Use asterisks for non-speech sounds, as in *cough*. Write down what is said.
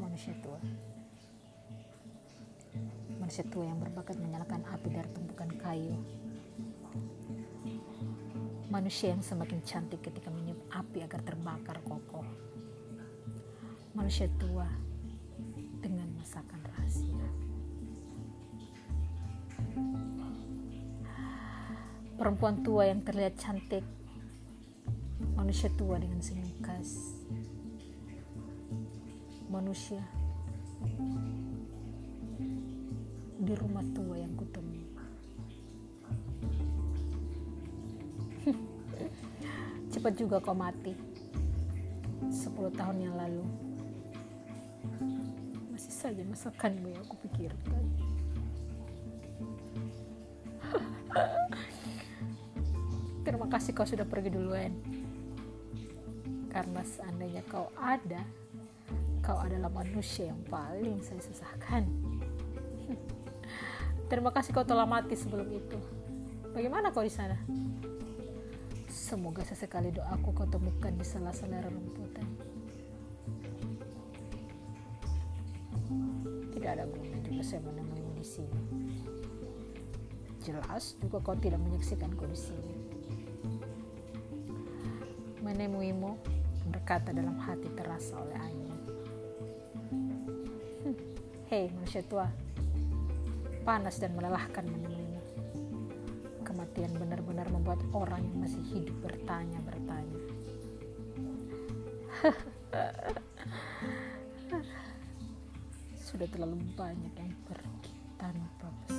manusia tua. Manusia tua yang berbakat menyalakan api dari tumpukan kayu. Manusia yang semakin cantik ketika meniup api agar terbakar kokoh. Manusia tua dengan masakan rahasia. Perempuan tua yang terlihat cantik. Manusia tua dengan senyum khas manusia di rumah tua yang kutemu. *laughs* Cepat juga kau mati. Sepuluh tahun yang lalu. Masih saja masakanmu yang aku pikirkan. *laughs* Terima kasih kau sudah pergi duluan. Karena seandainya kau ada, Kau adalah manusia yang paling saya susahkan. *laughs* Terima kasih kau telah mati sebelum itu. Bagaimana kau di sana? Semoga sesekali doaku kau temukan di sela-sela rumputan. Tidak ada guna juga saya menemuimu di sini. Jelas juga kau tidak menyaksikanku di sini. Menemuimu berkata dalam hati terasa oleh angin. Hei manusia tua, panas dan melelahkan menemuimu. Kematian benar-benar membuat orang yang masih hidup bertanya-bertanya. *laughs* Sudah terlalu banyak yang pergi tanpa pesan.